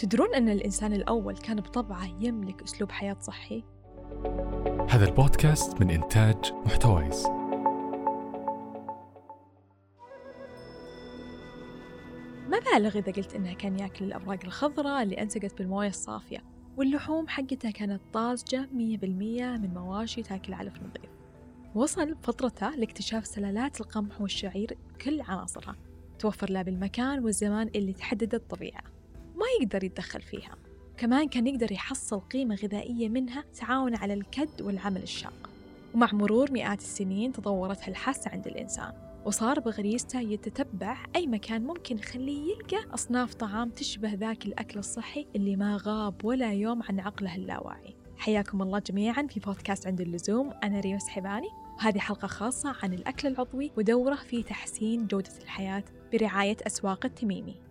تدرون أن الإنسان الأول كان بطبعه يملك أسلوب حياة صحي؟ هذا البودكاست من إنتاج محتويس. ما بالغ إذا قلت إنه كان يأكل الأوراق الخضراء اللي أنسقت بالموية الصافية واللحوم حقتها كانت طازجة مية بالمية من مواشي تاكل علف نظيف. وصل فترته لاكتشاف سلالات القمح والشعير كل عناصرها توفر له بالمكان والزمان اللي تحدد الطبيعة. ما يقدر يتدخل فيها. كمان كان يقدر يحصل قيمة غذائية منها تعاون على الكد والعمل الشاق. ومع مرور مئات السنين تطورت هالحاسة عند الإنسان وصار بغريزته يتتبع أي مكان ممكن يخليه يلقى أصناف طعام تشبه ذاك الأكل الصحي اللي ما غاب ولا يوم عن عقله اللاواعي. حياكم الله جميعا في بودكاست عند اللزوم أنا ريوس حباني. وهذه حلقة خاصة عن الأكل العضوي ودورة في تحسين جودة الحياة برعاية أسواق التميمي.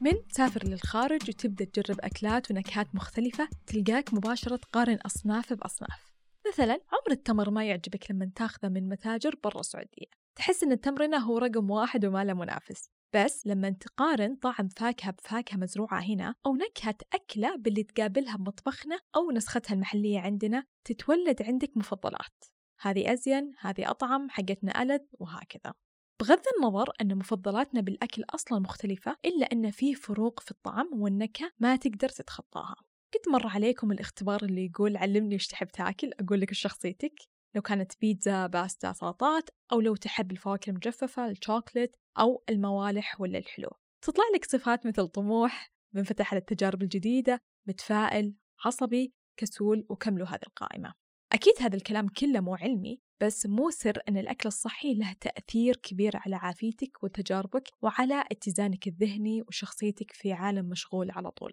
من تسافر للخارج وتبدأ تجرب أكلات ونكهات مختلفة تلقاك مباشرة تقارن أصناف بأصناف. مثلا عمر التمر ما يعجبك لما تاخذه من متاجر برا السعودية. تحس أن التمرنة هو رقم واحد وما له منافس. بس لما تقارن طعم فاكهة بفاكهة مزروعة هنا أو نكهة أكلة باللي تقابلها بمطبخنا أو نسختها المحلية عندنا تتولد عندك مفضلات. هذه أزين هذه أطعم حقتنا ألذ وهكذا. بغض النظر أن مفضلاتنا بالأكل أصلا مختلفة إلا أن في فروق في الطعم والنكهة ما تقدر تتخطاها. قد مر عليكم الاختبار اللي يقول علمني وش تحب تأكل؟ أقول لك شخصيتك لو كانت بيتزا باستا سلطات أو لو تحب الفواكه المجففة الشوكليت أو الموالح ولا الحلو. تطلع لك صفات مثل طموح منفتح على التجارب الجديدة متفائل عصبي كسول وكملوا هذه القائمة. أكيد هذا الكلام كله مو علمي بس مو سر أن الأكل الصحي له تأثير كبير على عافيتك وتجاربك وعلى اتزانك الذهني وشخصيتك في عالم مشغول على طول.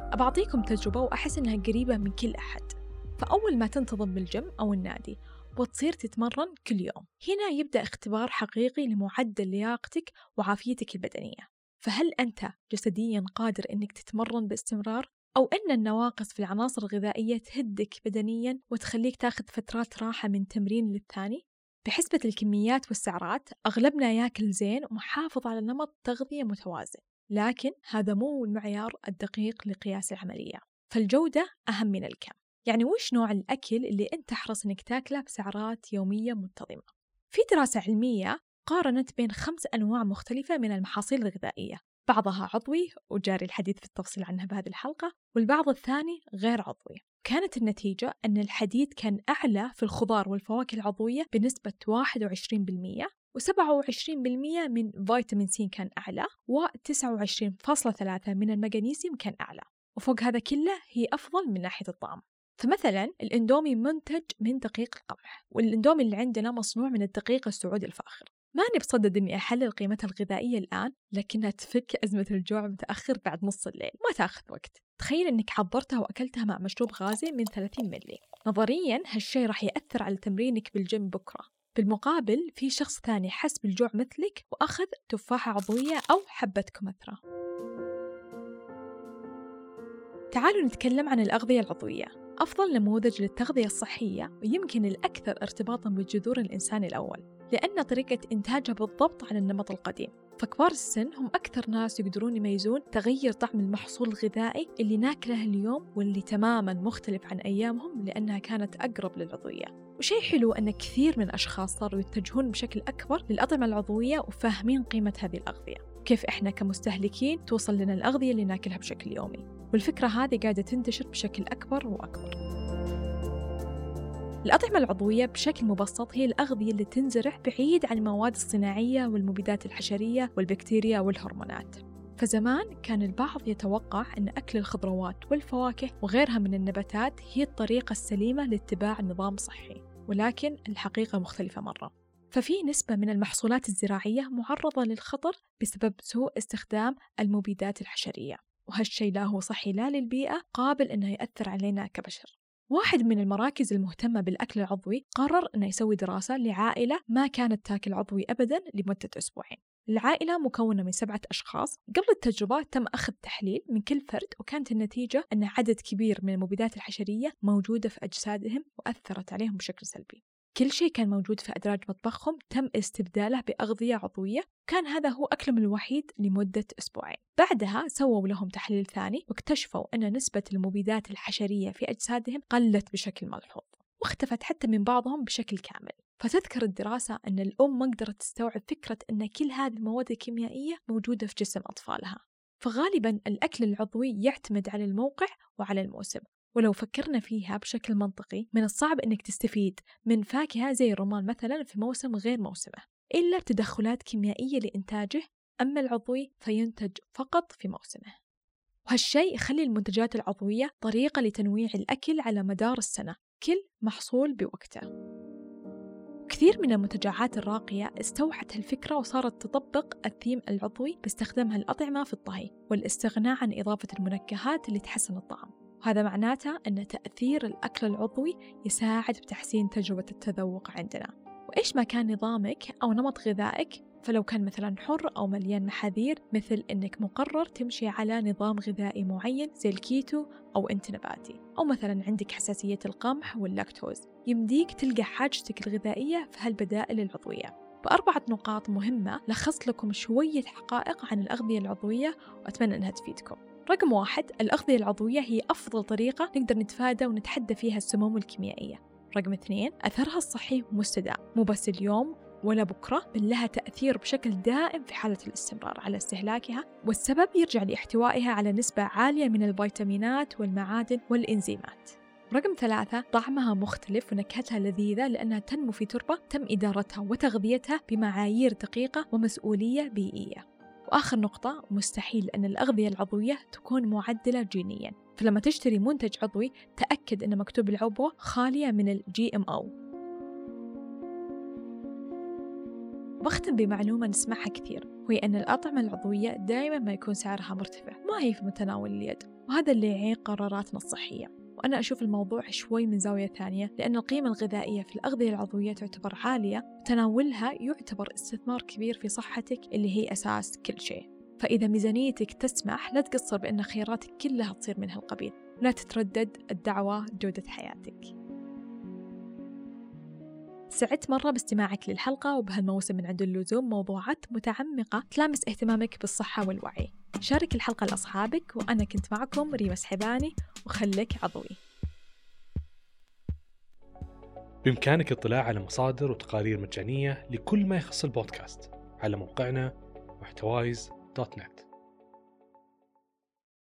أبعطيكم تجربة وأحس إنها قريبة من كل أحد. فأول ما تنتظم بالجيم أو النادي وتصير تتمرن كل يوم. هنا يبدأ اختبار حقيقي لمعدل لياقتك وعافيتك البدنية. فهل أنت جسديا قادر أنك تتمرن باستمرار؟ أو أن النواقص في العناصر الغذائية تهدك بدنيا وتخليك تاخذ فترات راحة من تمرين للثاني؟ بحسبة الكميات والسعرات أغلبنا ياكل زين ومحافظ على نمط تغذية متوازن. لكن هذا مو المعيار الدقيق لقياس العملية. فالجودة أهم من الكم. يعني وش نوع الأكل اللي أنت تحرص أنك تاكله بسعرات يومية منتظمة؟ في دراسة علمية قارنت بين خمس أنواع مختلفة من المحاصيل الغذائية. بعضها عضوي وجاري الحديث في التفصيل عنها بهذه الحلقة والبعض الثاني غير عضوي. كانت النتيجة أن الحديد كان أعلى في الخضار والفواكه العضوية بنسبة 21% و27% من فيتامين سي كان أعلى و29.3 من المغنيسيوم كان أعلى. وفوق هذا كله هي أفضل من ناحية الطعم. فمثلا الإندومي منتج من دقيق القمح والإندومي اللي عندنا مصنوع من الدقيق السعودي الفاخر. ماني بصدد إني أحلل قيمتها الغذائية الآن لكنها تفك أزمة الجوع متأخر بعد نص الليل. ما تأخذ وقت. تخيل إنك حضرتها وأكلتها مع مشروب غازي من 30 ملي نظريا هالشيء راح يأثر على تمرينك بالجيم بكرة. بالمقابل في شخص ثاني حس بالجوع مثلك وأخذ تفاحة عضوية أو حبة كمثرى. تعالوا نتكلم عن الأغذية العضوية. أفضل نموذج للتغذية الصحية ويمكن الأكثر ارتباطا بجذور الإنسان الأول لأن طريقة إنتاجها بالضبط على النمط القديم. فكبار السن هم أكثر ناس يقدرون يميزون تغير طعم المحصول الغذائي اللي ناكله اليوم واللي تماما مختلف عن أيامهم لأنها كانت أقرب للعضوية. وشيء حلو أن كثير من الأشخاص صاروا يتجهون بشكل أكبر للأطعمة العضوية وفاهمين قيمة هذه الأغذية. كيف إحنا كمستهلكين توصل لنا الأغذية اللي ناكلها بشكل يومي؟ والفكرة هذه قاعدة تنتشر بشكل أكبر وأكبر. الأطعمة العضوية بشكل مبسط هي الأغذية اللي تنزرع بعيد عن المواد الصناعية والمبيدات الحشرية والبكتيريا والهرمونات. فزمان كان البعض يتوقع أن أكل الخضروات والفواكه وغيرها من النباتات هي الطريقة السليمة لاتباع نظام صحي ولكن الحقيقة مختلفة مرة. ففي نسبة من المحصولات الزراعية معرضة للخطر بسبب سوء استخدام المبيدات الحشرية وهالشيء لا هو صحي لا للبيئة قابل أنه يأثر علينا كبشر. واحد من المراكز المهتمة بالأكل العضوي قرر أنه يسوي دراسة لعائلة ما كانت تاكل عضوي أبدا لمدة أسبوعين. العائلة مكونة من سبعة أشخاص. قبل التجربة تم أخذ تحليل من كل فرد وكانت النتيجة أن عدد كبير من المبيدات الحشرية موجودة في أجسادهم وأثرت عليهم بشكل سلبي. كل شيء كان موجود في أدراج مطبخهم تم استبداله بأغذية عضوية. كان هذا هو أكلهم الوحيد لمدة أسبوعين. بعدها سووا لهم تحليل ثاني واكتشفوا أن نسبة المبيدات الحشرية في أجسادهم قلت بشكل ملحوظ واختفت حتى من بعضهم بشكل كامل. فتذكر الدراسة أن الأم ما قدرت تستوعب فكرة أن كل هذه المواد الكيميائية موجودة في جسم أطفالها. فغالبا الأكل العضوي يعتمد على الموقع وعلى الموسم. ولو فكرنا فيها بشكل منطقي من الصعب أنك تستفيد من فاكهة زي الرمان مثلا في موسم غير موسمه إلا بتدخلات كيميائية لإنتاجه أما العضوي فينتج فقط في موسمه. وهالشيء يخلي المنتجات العضوية طريقة لتنويع الأكل على مدار السنة كل محصول بوقته. كثير من المنتجعات الراقية استوحت هالفكرة وصارت تطبق الثيم العضوي باستخدامها الأطعمة في الطهي والاستغناء عن إضافة المنكهات اللي تحسن الطعم. وهذا معناته أن تأثير الأكل العضوي يساعد بتحسين تجربة التذوق عندنا. وإيش ما كان نظامك أو نمط غذائك؟ فلو كان مثلا حر أو مليان محاذير مثل أنك مقرر تمشي على نظام غذائي معين زي الكيتو أو أنت نباتي. أو مثلا عندك حساسية القمح واللاكتوز. يمديك تلقى حاجتك الغذائية في هالبدائل العضوية. بأربعة نقاط مهمة لخصت لكم شوية حقائق عن الأغذية العضوية وأتمنى أنها تفيدكم. رقم واحد الأغذية العضوية هي أفضل طريقة نقدر نتفادى ونتحدى فيها السموم الكيميائية. رقم اثنين أثرها الصحي مستدام مو بس اليوم ولا بكرة بل لها تأثير بشكل دائم في حالة الاستمرار على استهلاكها والسبب يرجع لاحتوائها على نسبة عالية من الفيتامينات والمعادن والإنزيمات. رقم ثلاثة طعمها مختلف ونكهتها لذيذة لأنها تنمو في تربة تم إدارتها وتغذيتها بمعايير دقيقة ومسؤولية بيئية. وآخر نقطة مستحيل أن الأغذية العضوية تكون معدلة جينيا. فلما تشتري منتج عضوي تأكد أن مكتوب العبوة خالية من الجي ام أو بختم بمعلومة نسمعها كثير وهي أن الأطعمة العضوية دائما ما يكون سعرها مرتفع ما هي في متناول اليد وهذا اللي يعيق قراراتنا الصحية. وأنا أشوف الموضوع شوي من زاوية ثانية لأن القيمة الغذائية في الأغذية العضوية تعتبر عالية وتناولها يعتبر استثمار كبير في صحتك اللي هي أساس كل شيء. فإذا ميزانيتك تسمح لا تقصر بأن خياراتك كلها تصير من هالقبيل لا تتردد الدعوة جودة حياتك. سعدت مرة باستماعك للحلقة وبهالموسم من عند اللزوم موضوعات متعمقة تلامس اهتمامك بالصحة والوعي. شارك الحلقة لأصحابك وأنا كنت معكم ريما سحباني وخليك عضوي. بإمكانك الاطلاع على مصادر وتقارير مجانية لكل ما يخص البودكاست على موقعنا محتوايز دوت نت.